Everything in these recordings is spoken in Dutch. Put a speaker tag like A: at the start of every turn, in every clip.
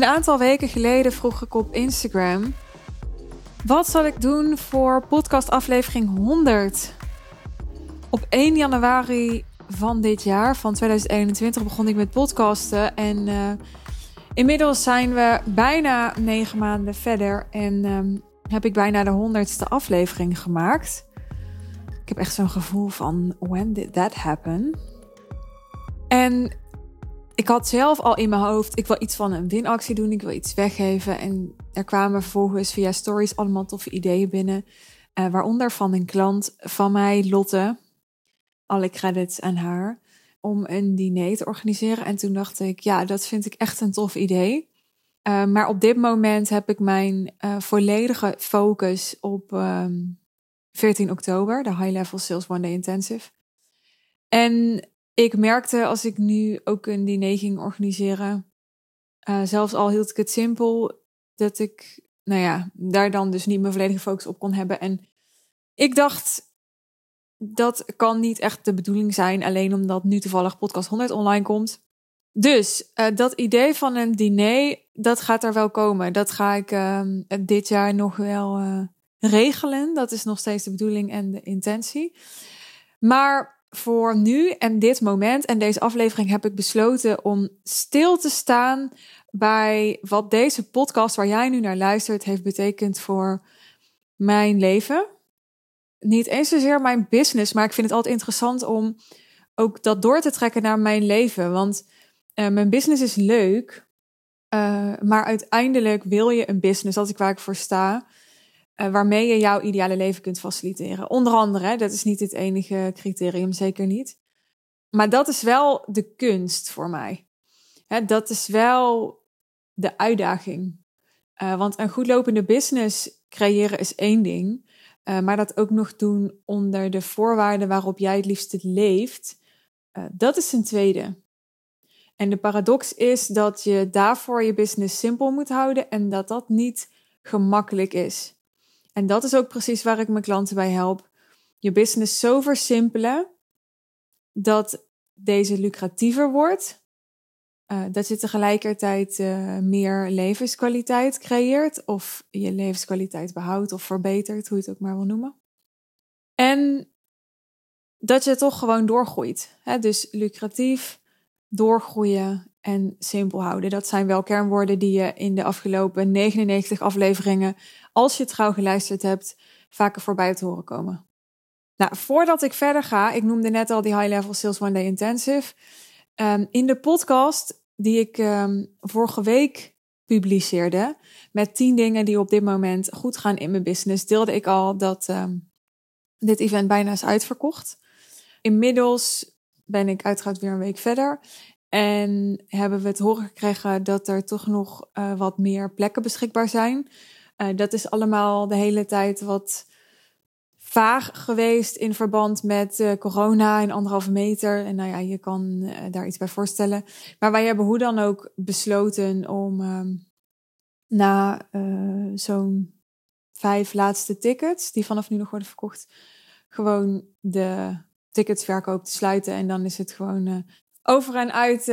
A: Een aantal weken geleden vroeg ik op Instagram: Wat zal ik doen voor podcast aflevering 100? Op 1 januari van dit jaar, van 2021, begon ik met podcasten. En uh, inmiddels zijn we bijna negen maanden verder en um, heb ik bijna de honderdste aflevering gemaakt. Ik heb echt zo'n gevoel van: when did that happen? En ik had zelf al in mijn hoofd, ik wil iets van een winactie doen, ik wil iets weggeven. En er kwamen vervolgens via stories allemaal toffe ideeën binnen. Uh, waaronder van een klant van mij, Lotte. Alle credits aan haar. Om een diner te organiseren. En toen dacht ik, ja, dat vind ik echt een tof idee. Uh, maar op dit moment heb ik mijn uh, volledige focus op um, ehm, 14 oktober, de High Level Sales One Day Intensive. En ik merkte als ik nu ook een diner ging organiseren, uh, zelfs al hield ik het simpel, dat ik, nou ja, daar dan dus niet mijn volledige focus op kon hebben. En ik dacht, dat kan niet echt de bedoeling zijn, alleen omdat nu toevallig podcast 100 online komt. Dus uh, dat idee van een diner, dat gaat er wel komen. Dat ga ik uh, dit jaar nog wel regelen. Dat is nog steeds de bedoeling en de intentie. Maar voor nu en dit moment en deze aflevering heb ik besloten om stil te staan bij wat deze podcast waar jij nu naar luistert heeft betekend voor mijn leven. Niet eens zozeer mijn business, maar ik vind het altijd interessant om ook dat door te trekken naar mijn leven. Want uh, mijn business is leuk, uh, maar uiteindelijk wil je een business, als ik waar ik voor sta, waarmee je jouw ideale leven kunt faciliteren. Onder andere, dat is niet het enige criterium, zeker niet. Maar dat is wel de kunst voor mij. Hè, dat is wel de uitdaging. Uh, want een goed lopende business creëren is één ding. Uh, maar dat ook nog doen onder de voorwaarden waarop jij het liefst leeft, dat is een tweede. En de paradox is dat je daarvoor je business simpel moet houden en dat dat niet gemakkelijk is. En dat is ook precies waar ik mijn klanten bij help. Je business zo versimpelen dat deze lucratiever wordt. Uh, dat je tegelijkertijd uh, meer levenskwaliteit creëert. Of je levenskwaliteit behoudt of verbetert, hoe je het ook maar wil noemen. En dat je toch gewoon doorgroeit. Hè? Dus lucratief, doorgroeien en simpel houden. Dat zijn wel kernwoorden die je in de afgelopen 99 afleveringen als je trouw geluisterd hebt, vaker voorbij te horen komen. Nou, voordat ik verder ga, ik noemde net al die High Level Sales One Day Intensive. Um, in de podcast die ik um, vorige week publiceerde, met 10 dingen die op dit moment goed gaan in mijn business, deelde ik al dat um, dit event bijna is uitverkocht. Inmiddels ben ik uiteraard weer een week verder. En hebben we het horen gekregen dat er toch nog uh, wat meer plekken beschikbaar zijn. Uh, dat is allemaal de hele tijd wat vaag geweest in verband met uh, corona en anderhalve meter. En nou ja, je kan daar iets bij voorstellen. Maar wij hebben hoe dan ook besloten om um, na zo'n vijf laatste tickets, die vanaf nu nog worden verkocht, gewoon de ticketsverkoop te sluiten. En dan is het gewoon over en uit,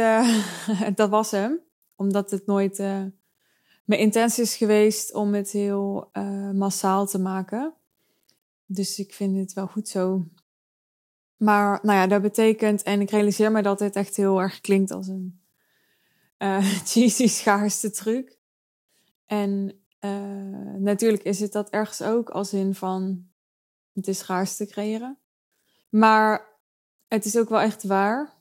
A: dat was hem. Omdat het nooit mijn intentie is geweest om het heel uh, massaal te maken. Dus ik vind het wel goed zo. Maar nou ja, dat betekent, en ik realiseer me dat dit echt heel erg klinkt als een cheesy schaarste truc. En natuurlijk is het dat ergens ook als in van het is schaarste creëren. Maar het is ook wel echt waar.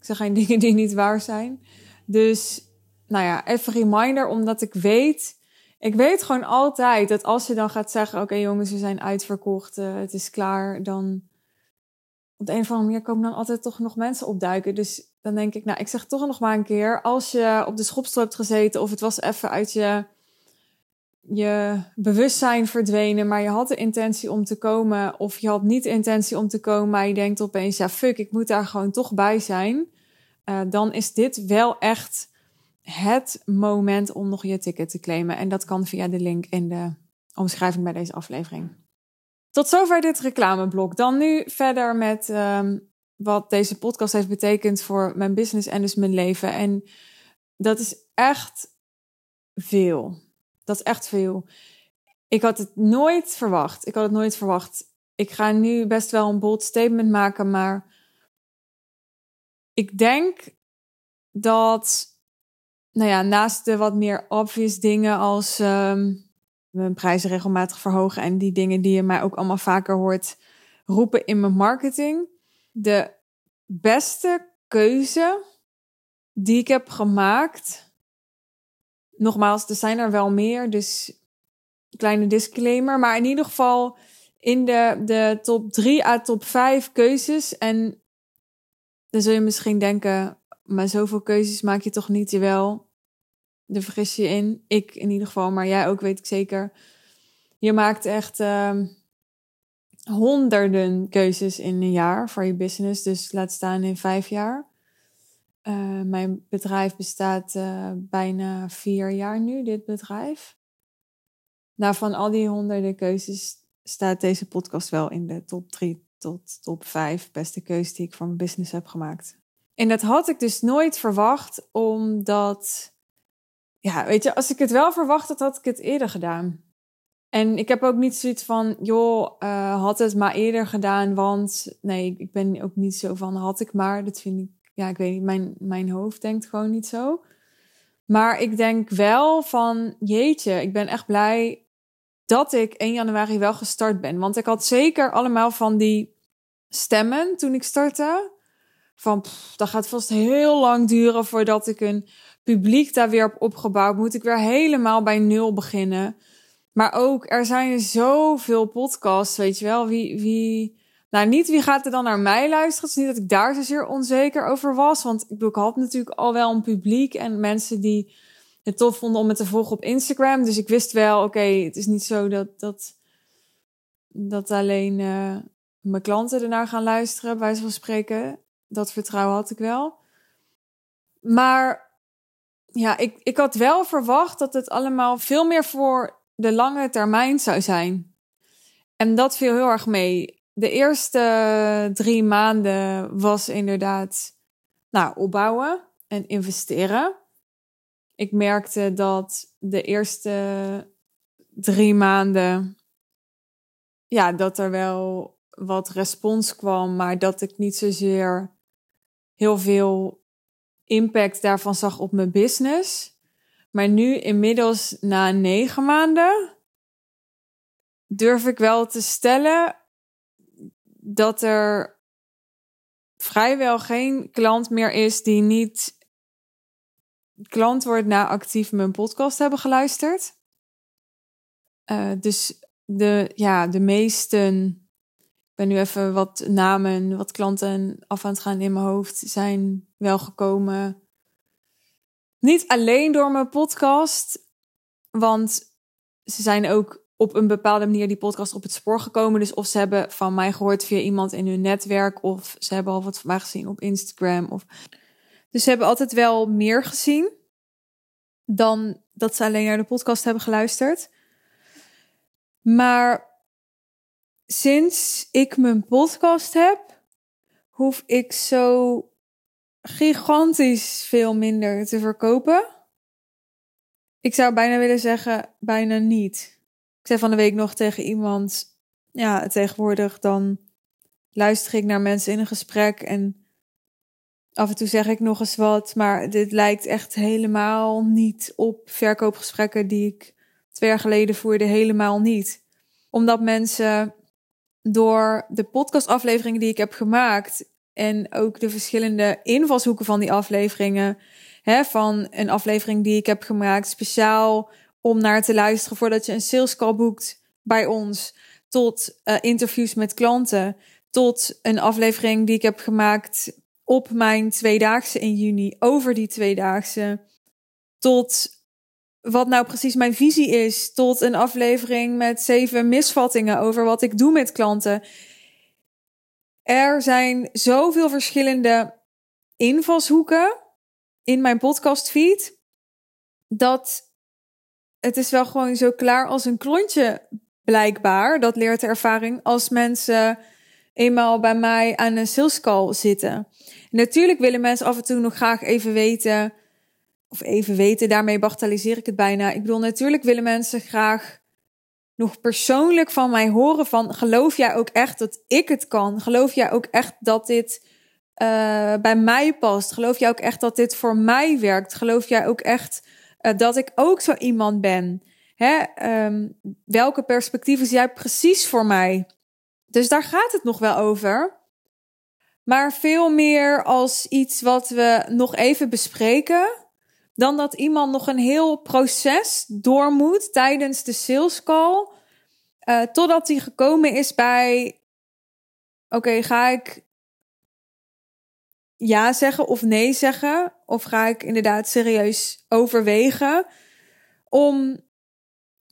A: Ik zeg geen dingen die niet waar zijn. Dus nou ja, even reminder, omdat ik weet, ik weet gewoon altijd dat als je dan gaat zeggen, oké jongens, we zijn uitverkocht, uh, het is klaar, dan op de een of andere manier komen dan altijd toch nog mensen opduiken. Dus dan denk ik, nou, ik zeg toch nog maar een keer, als je op de schopstoel hebt gezeten of het was even uit je, je bewustzijn verdwenen, maar je had de intentie om te komen of je had niet de intentie om te komen, maar je denkt opeens, ja fuck, ik moet daar gewoon toch bij zijn. Uh, dan is dit wel echt het moment om nog je ticket te claimen. En dat kan via de link in de omschrijving bij deze aflevering. Tot zover dit reclameblok. Dan nu verder met um, wat deze podcast heeft betekend voor mijn business en dus mijn leven. En dat is echt veel. Dat is echt veel. Ik had het nooit verwacht. Ik had het nooit verwacht. Ik ga nu best wel een bold statement maken, maar ik denk dat, nou ja, naast de wat meer obvious dingen als mijn prijzen regelmatig verhogen en die dingen die je mij ook allemaal vaker hoort roepen in mijn marketing, de beste keuze die ik heb gemaakt. Nogmaals, er zijn er wel meer, dus kleine disclaimer. Maar in ieder geval in de, de top 3 à top 5 keuzes. En dan zul je misschien denken, maar zoveel keuzes maak je toch niet? Jawel, daar vergis je in. Ik in ieder geval, maar jij ook weet ik zeker. Je maakt echt uh, honderden keuzes in een jaar voor je business. Dus laat staan in vijf jaar. Uh, mijn bedrijf bestaat uh, bijna vier jaar nu, dit bedrijf. Nou, van al die honderden keuzes staat deze podcast wel in de top drie tot top vijf beste keuzes die ik voor mijn business heb gemaakt. En dat had ik dus nooit verwacht, omdat, ja, weet je, als ik het wel verwacht had, had ik het eerder gedaan. En ik heb ook niet zoiets van, joh, uh, had het maar eerder gedaan, want nee, ik ben ook niet zo van, had ik maar. Dat vind ik, ja, ik weet niet, mijn, mijn hoofd denkt gewoon niet zo. Maar ik denk wel van, jeetje, ik ben echt blij dat ik 1 januari wel gestart ben. Want ik had zeker allemaal van die stemmen toen ik startte. Van, dat gaat vast heel lang duren voordat ik een publiek daar weer heb opgebouwd. Moet ik weer helemaal bij nul beginnen. Maar ook, er zijn zoveel podcasts, weet je wel. Wie, wie, nou niet wie gaat er dan naar mij luisteren. Het is niet dat ik daar zozeer onzeker over was. Want ik ik had natuurlijk al wel een publiek en mensen die het tof vonden om me te volgen op Instagram. Dus ik wist wel, oké, het is niet zo dat, dat, dat alleen uh, mijn klanten ernaar gaan luisteren, bij van spreken. Dat vertrouwen had ik wel. Maar ja, ik, ik had wel verwacht dat het allemaal veel meer voor de lange termijn zou zijn. En dat viel heel erg mee. De eerste drie maanden was inderdaad nou, opbouwen en investeren ik merkte dat de eerste drie maanden, ja, dat er wel wat respons kwam, maar dat ik niet zozeer heel veel impact daarvan zag op mijn business. Maar nu inmiddels na negen maanden durf ik wel te stellen dat er vrijwel geen klant meer is die niet klant wordt na actief mijn podcast hebben geluisterd. Uh, dus de, ja, de meesten, ik ben nu even wat namen, wat klanten af aan het gaan in mijn hoofd, zijn wel gekomen. Niet alleen door mijn podcast, want ze zijn ook op een bepaalde manier die podcast op het spoor gekomen. Dus of ze hebben van mij gehoord via iemand in hun netwerk, of ze hebben al wat van mij gezien op Instagram. Of dus ze hebben altijd wel meer gezien dan dat ze alleen naar de podcast hebben geluisterd. Maar sinds ik mijn podcast heb, hoef ik zo gigantisch veel minder te verkopen. Ik zou bijna willen zeggen, bijna niet. Zei van de week nog tegen iemand, ja, tegenwoordig dan luister ik naar mensen in een gesprek en Af en toe zeg ik nog eens wat, maar dit lijkt echt helemaal niet op verkoopgesprekken die ik twee jaar geleden voerde. Helemaal niet. Omdat mensen door de podcastafleveringen die ik heb gemaakt en ook de verschillende invalshoeken van die afleveringen, hè, van een aflevering die ik heb gemaakt speciaal om naar te luisteren voordat je een sales call boekt bij ons, tot uh, interviews met klanten, tot een aflevering die ik heb gemaakt op mijn tweedaagse in juni, over die tweedaagse, tot wat nou precies mijn visie is, tot een aflevering met zeven misvattingen over wat ik doe met klanten. Er zijn zoveel verschillende invalshoeken in mijn podcastfeed dat het is wel gewoon zo klaar als een klontje blijkbaar. Dat leert de ervaring als mensen eenmaal bij mij aan een sales call zitten. Natuurlijk willen mensen af en toe nog graag even weten of even weten, daarmee bagatelliseer ik het bijna. Ik bedoel, natuurlijk willen mensen graag nog persoonlijk van mij horen van geloof jij ook echt dat ik het kan? Geloof jij ook echt dat dit uh, bij mij past? Geloof jij ook echt dat dit voor mij werkt? Geloof jij ook echt uh, dat ik ook zo iemand ben? Hè? Um, welke perspectieven zie jij precies voor mij? Dus daar gaat het nog wel over. Maar veel meer als iets wat we nog even bespreken. Dan dat iemand nog een heel proces door moet tijdens de sales call. Uh, totdat hij gekomen is bij. Oké, ga ik ja zeggen of nee zeggen? Of ga ik inderdaad serieus overwegen om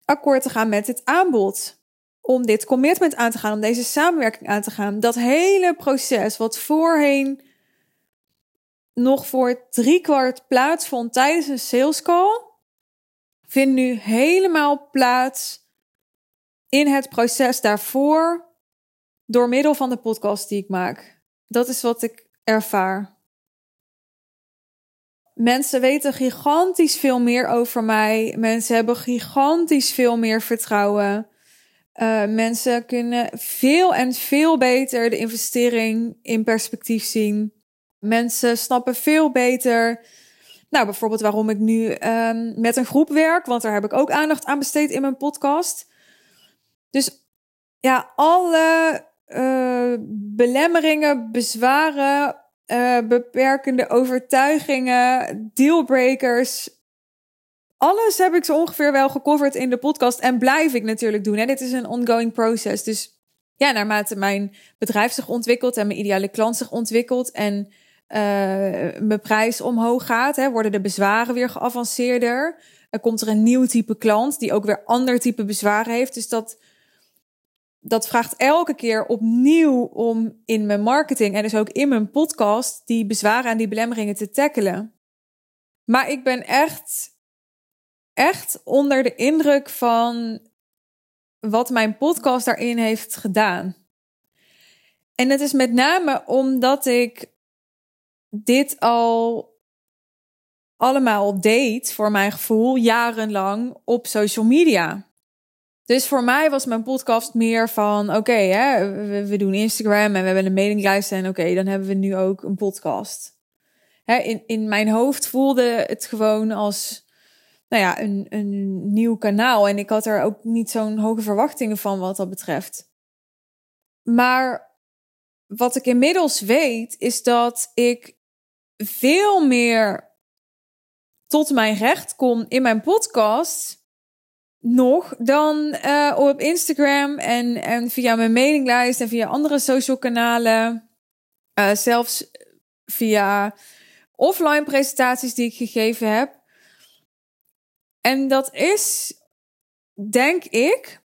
A: akkoord te gaan met het aanbod? Om dit commitment aan te gaan, om deze samenwerking aan te gaan. Dat hele proces wat voorheen nog voor driekwart plaatsvond tijdens een sales call, vindt nu helemaal plaats in het proces daarvoor door middel van de podcast die ik maak. Dat is wat ik ervaar. Mensen weten gigantisch veel meer over mij. Mensen hebben gigantisch veel meer vertrouwen. Uh, mensen kunnen veel en veel beter de investering in perspectief zien. Mensen snappen veel beter. Nou, bijvoorbeeld waarom ik nu um, met een groep werk, want daar heb ik ook aandacht aan besteed in mijn podcast. Dus ja, alle uh, belemmeringen, bezwaren, uh, beperkende overtuigingen, dealbreakers. Alles heb ik zo ongeveer wel gecoverd in de podcast en blijf ik natuurlijk doen. Hè? Dit is een ongoing process. Dus ja, naarmate mijn bedrijf zich ontwikkelt en mijn ideale klant zich ontwikkelt en uh, mijn prijs omhoog gaat, hè, worden de bezwaren weer geavanceerder. Er komt er een nieuw type klant die ook weer ander type bezwaren heeft. Dus dat dat vraagt elke keer opnieuw om in mijn marketing en dus ook in mijn podcast die bezwaren en die belemmeringen te tackelen. Maar ik ben echt, echt onder de indruk van wat mijn podcast daarin heeft gedaan. En het is met name omdat ik dit al allemaal deed, voor mijn gevoel, jarenlang op social media. Dus voor mij was mijn podcast meer van: oké, we, doen Instagram en we hebben een mailinglijst. En oké, dan hebben we nu ook een podcast. Hè, in, in mijn hoofd voelde het gewoon als nou ja, een, een nieuw kanaal. En ik had er ook niet zo'n hoge verwachtingen van wat dat betreft. Maar wat ik inmiddels weet, is dat ik veel meer tot mijn recht kom in mijn podcast nog dan uh, op Instagram en, en via mijn mailinglijst en via andere social kanalen. Uh, zelfs via offline presentaties die ik gegeven heb. En dat is, denk ik,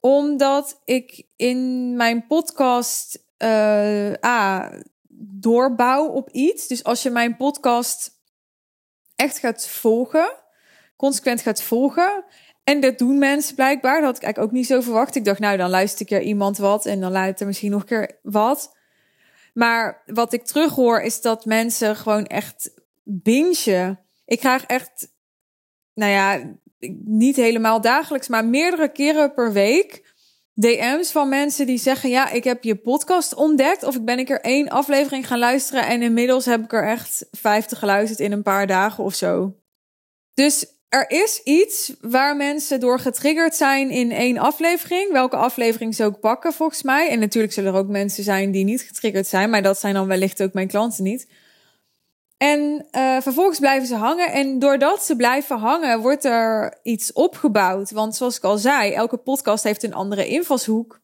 A: omdat ik in mijn podcast uh, A, doorbouw op iets. Dus als je mijn podcast echt gaat volgen, consequent gaat volgen en dat doen mensen blijkbaar. Dat had ik eigenlijk ook niet zo verwacht. Ik dacht, nou, dan luister ik er iemand wat en dan luister er misschien nog een keer wat. Maar wat ik terughoor is dat mensen gewoon echt bingen. Ik krijg echt, nou ja, niet helemaal dagelijks, maar meerdere keren per week DM's van mensen die zeggen: Ja, ik heb je podcast ontdekt. Of ik ben een keer één aflevering gaan luisteren. En inmiddels heb ik er echt vijftig geluisterd in een paar dagen of zo. Dus er is iets waar mensen door getriggerd zijn in één aflevering. Welke aflevering ze ook pakken, volgens mij. En natuurlijk zullen er ook mensen zijn die niet getriggerd zijn, maar dat zijn dan wellicht ook mijn klanten niet. En uh, vervolgens blijven ze hangen. En doordat ze blijven hangen, wordt er iets opgebouwd. Want zoals ik al zei, elke podcast heeft een andere invalshoek.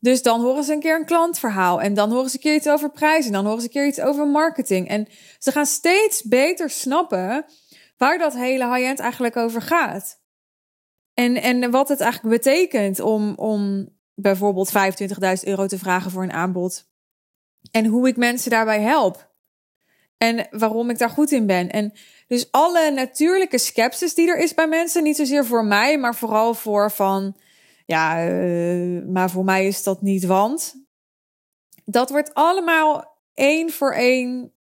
A: Dus dan horen ze een keer een klantverhaal. En dan horen ze een keer iets over prijzen. En dan horen ze een keer iets over marketing. En ze gaan steeds beter snappen waar dat hele high-end eigenlijk over gaat. En, en wat het eigenlijk betekent om, om bijvoorbeeld 25.000 euro te vragen voor een aanbod. En hoe ik mensen daarbij help. En waarom ik daar goed in ben. En dus alle natuurlijke skepsis die er is bij mensen, niet zozeer voor mij, maar vooral voor van, ja, uh, maar voor mij is dat niet want. Dat wordt allemaal één voor één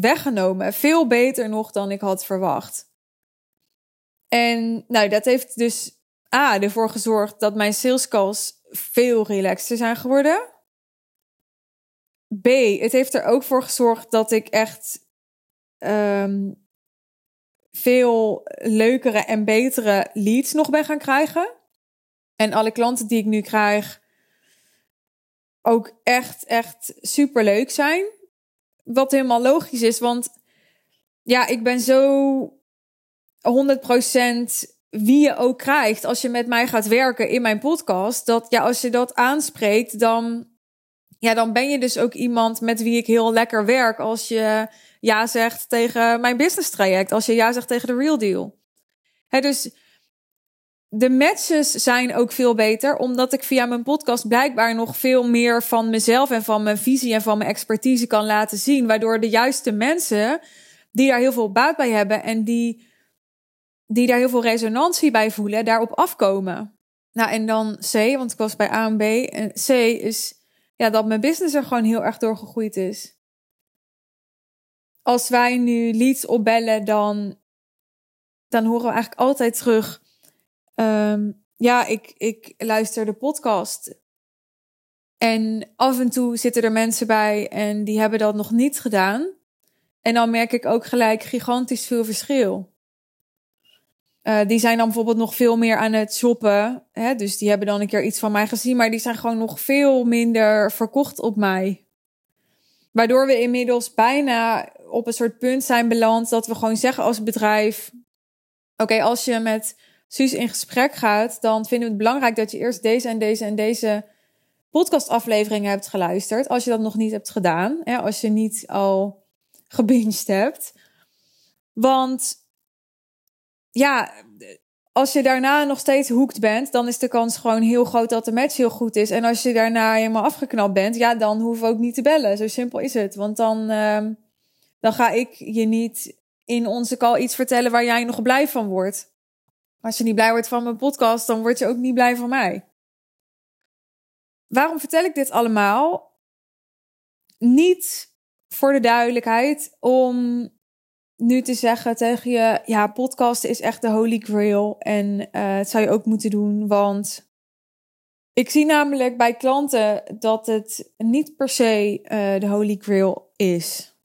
A: weggenomen. Veel beter nog dan ik had verwacht. En nou, dat heeft dus A, ervoor gezorgd dat mijn sales calls veel relaxter zijn geworden. B, het heeft er ook voor gezorgd dat ik echt ehm, veel leukere en betere leads nog ben gaan krijgen. En alle klanten die ik nu krijg ook echt, echt super leuk zijn. Wat helemaal logisch is, want ja, ik ben zo 100% wie je ook krijgt als je met mij gaat werken in mijn podcast. Dat ja, als je dat aanspreekt, dan, ja, dan ben je dus ook iemand met wie ik heel lekker werk. Als je ja zegt tegen mijn business traject. Als je ja zegt tegen de real deal. Hè, dus de matches zijn ook veel beter, omdat ik via mijn podcast blijkbaar nog veel meer van mezelf en van mijn visie en van mijn expertise kan laten zien. Waardoor de juiste mensen die daar heel veel baat bij hebben en die die daar heel veel resonantie bij voelen, daarop afkomen. Nou, en dan C, want ik was bij A en B. En C is ja, dat mijn business er gewoon heel erg doorgegroeid is. Als wij nu leads opbellen, dan, dan horen we eigenlijk altijd terug. Ehm, ja, ik, ik luister de podcast. En af en toe zitten er mensen bij en die hebben dat nog niet gedaan. En dan merk ik ook gelijk gigantisch veel verschil. Uh, die zijn dan bijvoorbeeld nog veel meer aan het shoppen. Hè? Dus die hebben dan een keer iets van mij gezien, maar die zijn gewoon nog veel minder verkocht op mij. Waardoor we inmiddels bijna op een soort punt zijn beland dat we gewoon zeggen als bedrijf: Oké, als je met Suus in gesprek gaat, dan vinden we het belangrijk dat je eerst deze en deze en deze podcastafleveringen hebt geluisterd. Als je dat nog niet hebt gedaan, hè? als je niet al gebinged hebt. Want ja, als je daarna nog steeds hoekt bent, dan is de kans gewoon heel groot dat de match heel goed is. En als je daarna helemaal afgeknapt bent, ja, dan hoeven we ook niet te bellen. Zo simpel is het. Want dan, uh, dan ga ik je niet in onze call iets vertellen waar jij nog blij van wordt. Als je niet blij wordt van mijn podcast, dan word je ook niet blij van mij. Waarom vertel ik dit allemaal? Niet voor de duidelijkheid om nu te zeggen tegen je, ja, podcasten is echt de holy grail en uh, het zou je ook moeten doen, want ik zie namelijk bij klanten dat het niet per se uh, de holy grail is.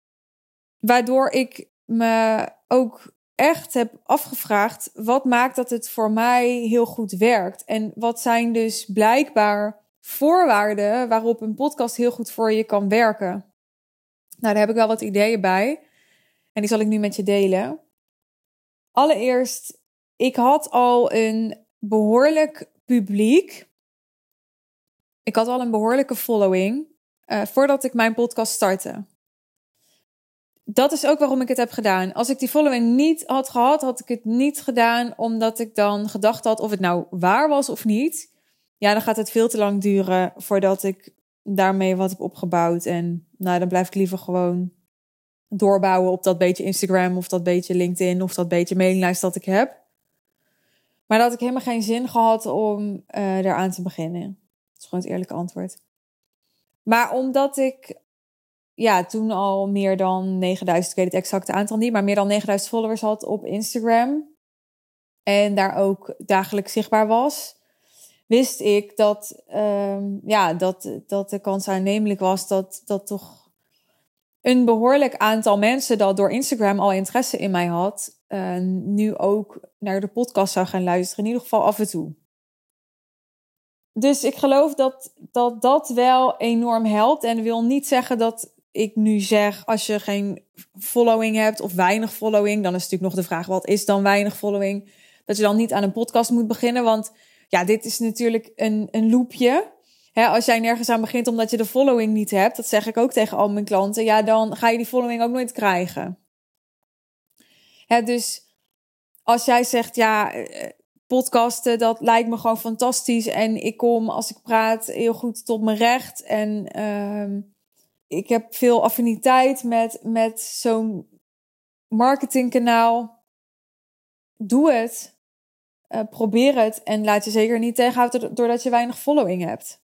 A: Waardoor ik me ook echt heb afgevraagd, wat maakt dat het voor mij heel goed werkt? En wat zijn dus blijkbaar voorwaarden waarop een podcast heel goed voor je kan werken? Nou, daar heb ik wel wat ideeën bij. En die zal ik nu met je delen. Allereerst, ik had al een behoorlijk publiek. Ik had al een behoorlijke following uh, voordat ik mijn podcast startte. Dat is ook waarom ik het heb gedaan. Als ik die following niet had gehad, had ik het niet gedaan omdat ik dan gedacht had of het nou waar was of niet. Ja, dan gaat het veel te lang duren voordat ik daarmee wat heb opgebouwd. En nou, dan blijf ik liever gewoon doorbouwen op dat beetje Instagram of dat beetje LinkedIn of dat beetje mailinglijst dat ik heb. Maar dat ik helemaal geen zin gehad om uh, daaraan te beginnen. Dat is gewoon het eerlijke antwoord. Maar omdat ik ja, toen al meer dan 9000, ik weet het exacte aantal niet, maar meer dan 9000 followers had op Instagram. En daar ook dagelijks zichtbaar was. Wist ik dat, um, ja, dat, dat de kans aannemelijk was dat, dat toch een behoorlijk aantal mensen dat door Instagram al interesse in mij had, uh, nu ook naar de podcast zou gaan luisteren. In ieder geval af en toe. Dus ik geloof dat, dat dat wel enorm helpt. En wil niet zeggen dat ik nu zeg, als je geen following hebt of weinig following, dan is natuurlijk nog de vraag, wat is dan weinig following? Dat je dan niet aan een podcast moet beginnen. Want ja, dit is natuurlijk een, een loopje als jij nergens aan begint omdat je de following niet hebt, dat zeg ik ook tegen al mijn klanten, ja, dan ga je die following ook nooit krijgen. dus als jij zegt, ja, eh, podcasten, dat lijkt me gewoon fantastisch en ik kom als ik praat heel goed tot mijn recht en uh, ik heb veel affiniteit met, met zo'n marketingkanaal. Doe het. Uh, probeer het en laat je zeker niet tegenhouden doordat je weinig following hebt.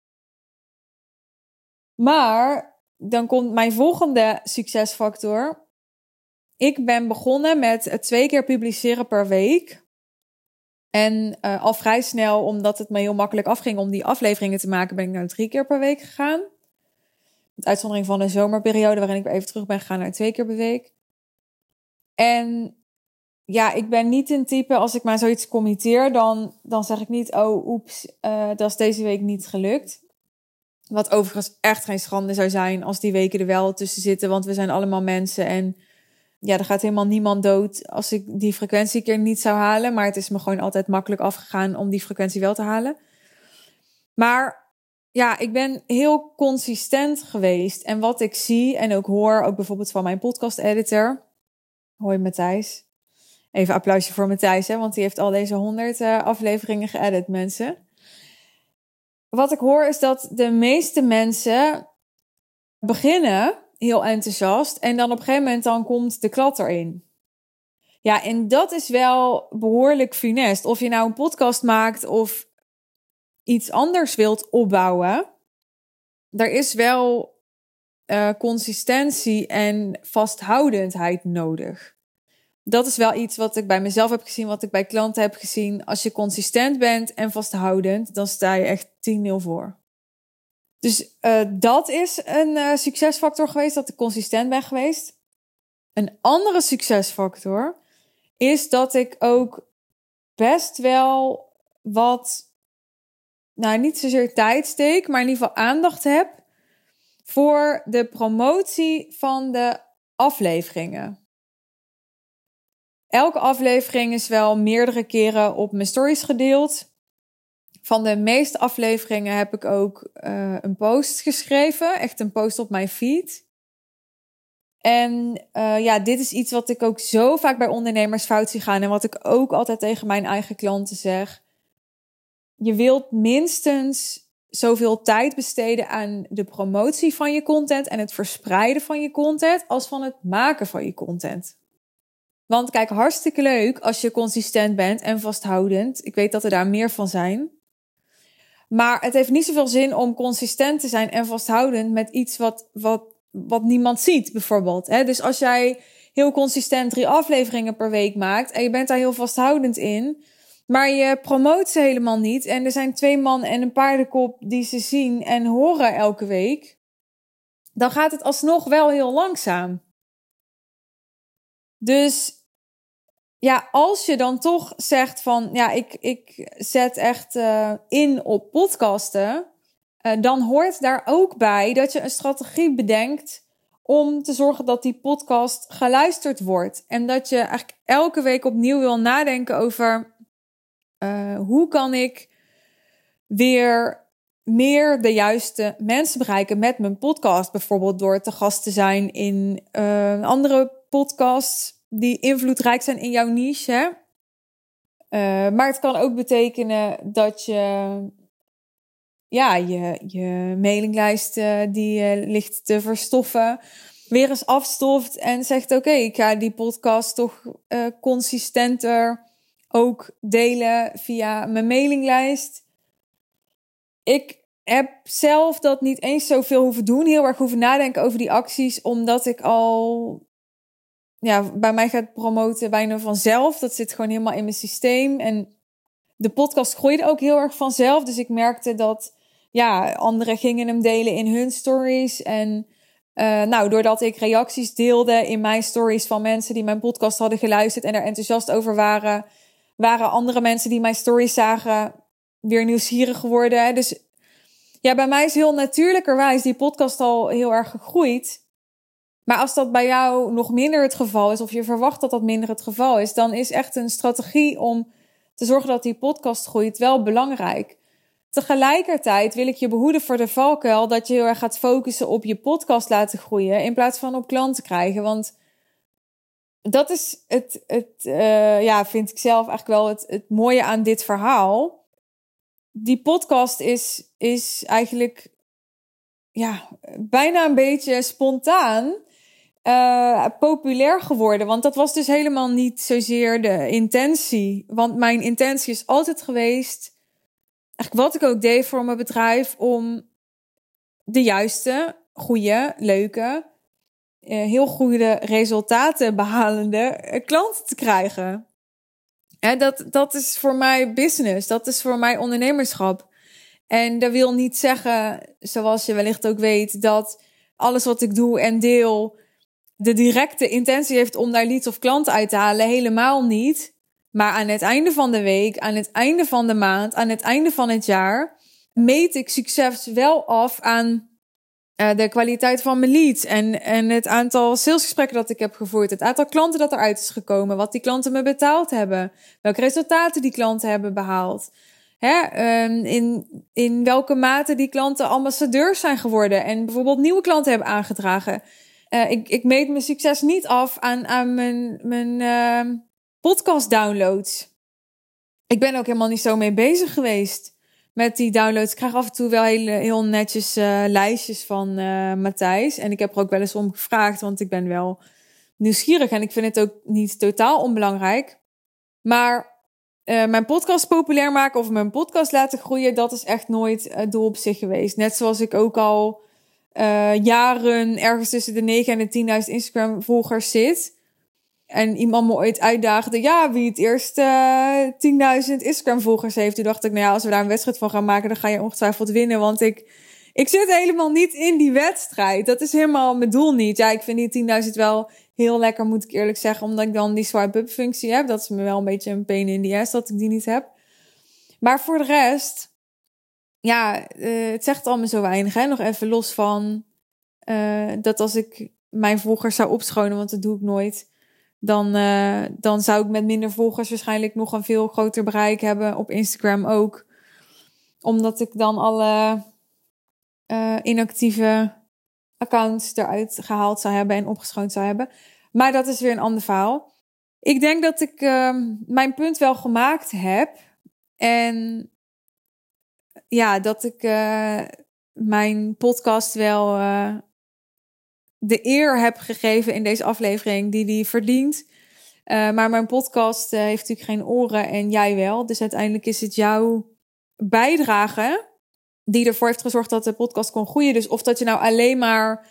A: Maar dan komt mijn volgende succesfactor. ik ben begonnen met twee keer publiceren per week. En uh, al vrij snel, omdat het me heel makkelijk afging om die afleveringen te maken, ben ik nou drie keer per week gegaan. Uitzondering van een zomerperiode waarin ik weer even terug ben gegaan naar twee keer per week. En ja, ik ben niet een type, als ik maar zoiets committeer, dan, dan zeg ik niet, oh oeps, uh, dat is deze week niet gelukt. Wat overigens echt geen schande zou zijn als die weken er wel tussen zitten, want we zijn allemaal mensen en ja, er gaat helemaal niemand dood als ik die frequentie keer niet zou halen. Maar het is me gewoon altijd makkelijk afgegaan om die frequentie wel te halen. Maar ja, ik ben heel consistent geweest. En wat ik zie en ook hoor, ook bijvoorbeeld van mijn podcast-editor. Hoi Matthijs. Even applausje voor Matthijs, hè, want die heeft al deze honderd uh, afleveringen geëdit, mensen. Wat ik hoor is dat de meeste mensen beginnen heel enthousiast. En dan op een gegeven moment dan komt de klad erin. Ja, en dat is wel behoorlijk funest. Of je nou een podcast maakt of iets anders wilt opbouwen. Er is wel uh, consistentie en vasthoudendheid nodig. Dat is wel iets wat ik bij mezelf heb gezien, wat ik bij klanten heb gezien. Als je consistent bent en vasthoudend, dan sta je echt 10-0 voor. Dus uh, dat is een uh, succesfactor geweest, dat ik consistent ben geweest. Een andere succesfactor is dat ik ook best wel wat, nou niet zozeer tijd steek, maar in ieder geval aandacht heb voor de promotie van de afleveringen. Elke aflevering is wel meerdere keren op mijn stories gedeeld. Van de meeste afleveringen heb ik ook uh, een post geschreven. Echt een post op mijn feed. En uh, ja, dit is iets wat ik ook zo vaak bij ondernemers fout zie gaan. En wat ik ook altijd tegen mijn eigen klanten zeg. Je wilt minstens zoveel tijd besteden aan de promotie van je content en het verspreiden van je content als van het maken van je content. Want kijk, hartstikke leuk als je consistent bent en vasthoudend. Ik weet dat er daar meer van zijn. Maar het heeft niet zoveel zin om consistent te zijn en vasthoudend met iets wat, wat, wat niemand ziet, bijvoorbeeld. Dus als jij heel consistent drie afleveringen per week maakt en je bent daar heel vasthoudend in, maar je promoot ze helemaal niet en er zijn twee man en een paardenkop die ze zien en horen elke week, dan gaat het alsnog wel heel langzaam. Dus ja, als je dan toch zegt van ja, ik, ik zet echt uh, in op podcasten, uh, dan hoort daar ook bij dat je een strategie bedenkt om te zorgen dat die podcast geluisterd wordt. En dat je eigenlijk elke week opnieuw wil nadenken over uh, hoe kan ik weer meer de juiste mensen bereiken met mijn podcast. Bijvoorbeeld door te gast te zijn in andere podcasts die invloedrijk zijn in jouw niche. Uh, maar het kan ook betekenen dat je ja, je, je mailinglijst die ligt te verstoffen, weer eens afstoft en zegt: Oké, ik ga die podcast toch consistenter ook delen via mijn mailinglijst. Ik heb zelf dat niet eens zoveel hoeven doen, heel erg hoeven nadenken over die acties, omdat ik al ja, bij mij gaat promoten bijna vanzelf. Dat zit gewoon helemaal in mijn systeem. En de podcast groeide ook heel erg vanzelf. Dus ik merkte dat ja, anderen gingen hem delen in hun stories. En uh, nou, doordat ik reacties deelde in mijn stories van mensen die mijn podcast hadden geluisterd en er enthousiast over waren, waren andere mensen die mijn stories zagen weer nieuwsgierig geworden. Dus ja, bij mij is heel natuurlijkerwijs die podcast al heel erg gegroeid. Maar als dat bij jou nog minder het geval is, of je verwacht dat dat minder het geval is, dan is echt een strategie om te zorgen dat die podcast groeit wel belangrijk. Tegelijkertijd wil ik je behoeden voor de valkuil dat je heel erg gaat focussen op je podcast laten groeien in plaats van op klanten krijgen. Want dat is het, het uh, ja, vind ik zelf eigenlijk wel het, mooie aan dit verhaal. Die podcast is, is eigenlijk ja, bijna een beetje spontaan uh, populair geworden. Want dat was dus helemaal niet zozeer de intentie. Want mijn intentie is altijd geweest, eigenlijk wat ik ook deed voor mijn bedrijf, om de juiste, goede, leuke, heel goede resultaten behalende klanten te krijgen. Ja, dat, dat is voor mij business, dat is voor mij ondernemerschap. En dat wil niet zeggen, zoals je wellicht ook weet, dat alles wat ik doe en deel de directe intentie heeft om daar leads of klanten uit te halen. Helemaal niet. Maar aan het einde van de week, aan het einde van de maand, aan het einde van het jaar, meet ik succes wel af aan uh, de kwaliteit van mijn leads en, en het aantal salesgesprekken dat ik heb gevoerd, het aantal klanten dat eruit is gekomen, wat die klanten me betaald hebben, welke resultaten die klanten hebben behaald. Hè, um, in, in welke mate die klanten ambassadeurs zijn geworden en bijvoorbeeld nieuwe klanten hebben aangedragen. Uh, ik, ik meet mijn succes niet af aan, aan mijn, mijn uh, podcast downloads. Ik ben ook helemaal niet zo mee bezig geweest met die downloads. Ik krijg af en toe wel hele, heel netjes uh, lijstjes van uh, Matthijs. En ik heb er ook wel eens om gevraagd, want ik ben wel nieuwsgierig. En ik vind het ook niet totaal onbelangrijk. Maar uh, mijn podcast populair maken of mijn podcast laten groeien, dat is echt nooit het doel op zich geweest. Net zoals ik ook al jaren ergens tussen de 9 en de 10.000 Instagram-volgers zit. En iemand me ooit uitdaagde, ja, wie het eerst uh, 10.000 Instagram-volgers heeft. Toen dacht ik, nou ja, als we daar een wedstrijd van gaan maken, dan ga je ongetwijfeld winnen. Want ik, ik zit helemaal niet in die wedstrijd. Dat is helemaal mijn doel niet. Ja, ik vind die 10.000 wel heel lekker, moet ik eerlijk zeggen. Omdat ik dan die swipe-up functie heb. Dat is me wel een beetje een pain in the ass dat ik die niet heb. Maar voor de rest, ja, uh, het zegt allemaal zo weinig. Hè? Nog even los van uh, dat als ik mijn volgers zou opschonen, want dat doe ik nooit dan, uh, dan zou ik met minder volgers waarschijnlijk nog een veel groter bereik hebben op Instagram ook. Omdat ik dan alle uh, inactieve accounts eruit gehaald zou hebben en opgeschoond zou hebben. Maar dat is weer een ander verhaal. Ik denk dat ik uh, mijn punt wel gemaakt heb. En ja, dat ik uh, mijn podcast wel de eer heb gegeven in deze aflevering die die verdient. Uh, maar mijn podcast uh, heeft natuurlijk geen oren en jij wel. Dus uiteindelijk is het jouw bijdrage die ervoor heeft gezorgd dat de podcast kon groeien. Dus of dat je nou alleen maar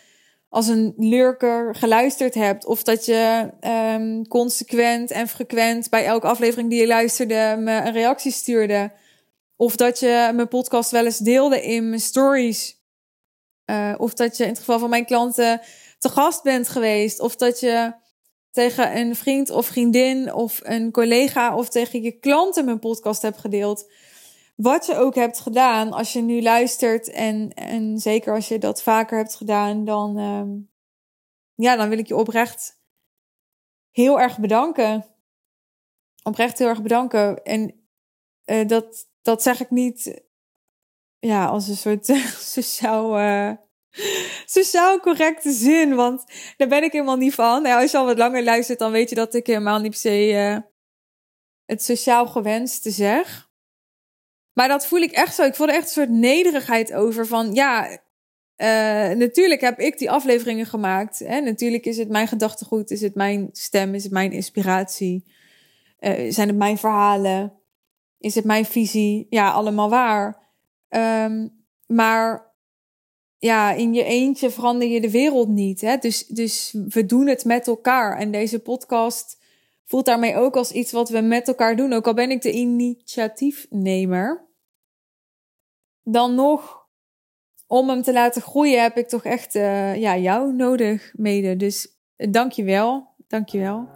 A: als een lurker geluisterd hebt, of dat je um, consequent en frequent bij elke aflevering die je luisterde me een reactie stuurde, of dat je mijn podcast wel eens deelde in mijn stories. Uh, of dat je in het geval van mijn klanten te gast bent geweest. Of dat je tegen een vriend of vriendin of een collega of tegen je klanten mijn podcast hebt gedeeld. Wat je ook hebt gedaan, als je nu luistert en, en zeker als je dat vaker hebt gedaan, dan, uh, ja, dan wil ik je oprecht heel erg bedanken. Oprecht heel erg bedanken. En uh, dat, dat zeg ik niet ja, als een soort sociaal. Uh, sociaal correcte zin. Want daar ben ik helemaal niet van. Nou, als je al wat langer luistert, dan weet je dat ik helemaal niet per se uh, het sociaal gewenste zeg. Maar dat voel ik echt zo. Ik voel er echt een soort nederigheid over. Van ja, natuurlijk heb ik die afleveringen gemaakt. Hè? Natuurlijk is het mijn gedachtegoed, is het mijn stem, is het mijn inspiratie. Zijn het mijn verhalen? Is het mijn visie? Ja, allemaal waar. Um, maar ja, in je eentje verander je de wereld niet. Hè? Dus, dus we doen het met elkaar. En deze podcast voelt daarmee ook als iets wat we met elkaar doen. Ook al ben ik de initiatiefnemer. Dan nog, om hem te laten groeien, heb ik toch echt uh, ja, jou nodig mede. Dus dank je wel. Dank je wel.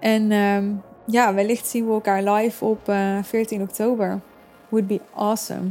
A: En um, ja, wellicht zien we elkaar live op uh, 14 oktober. Would be awesome.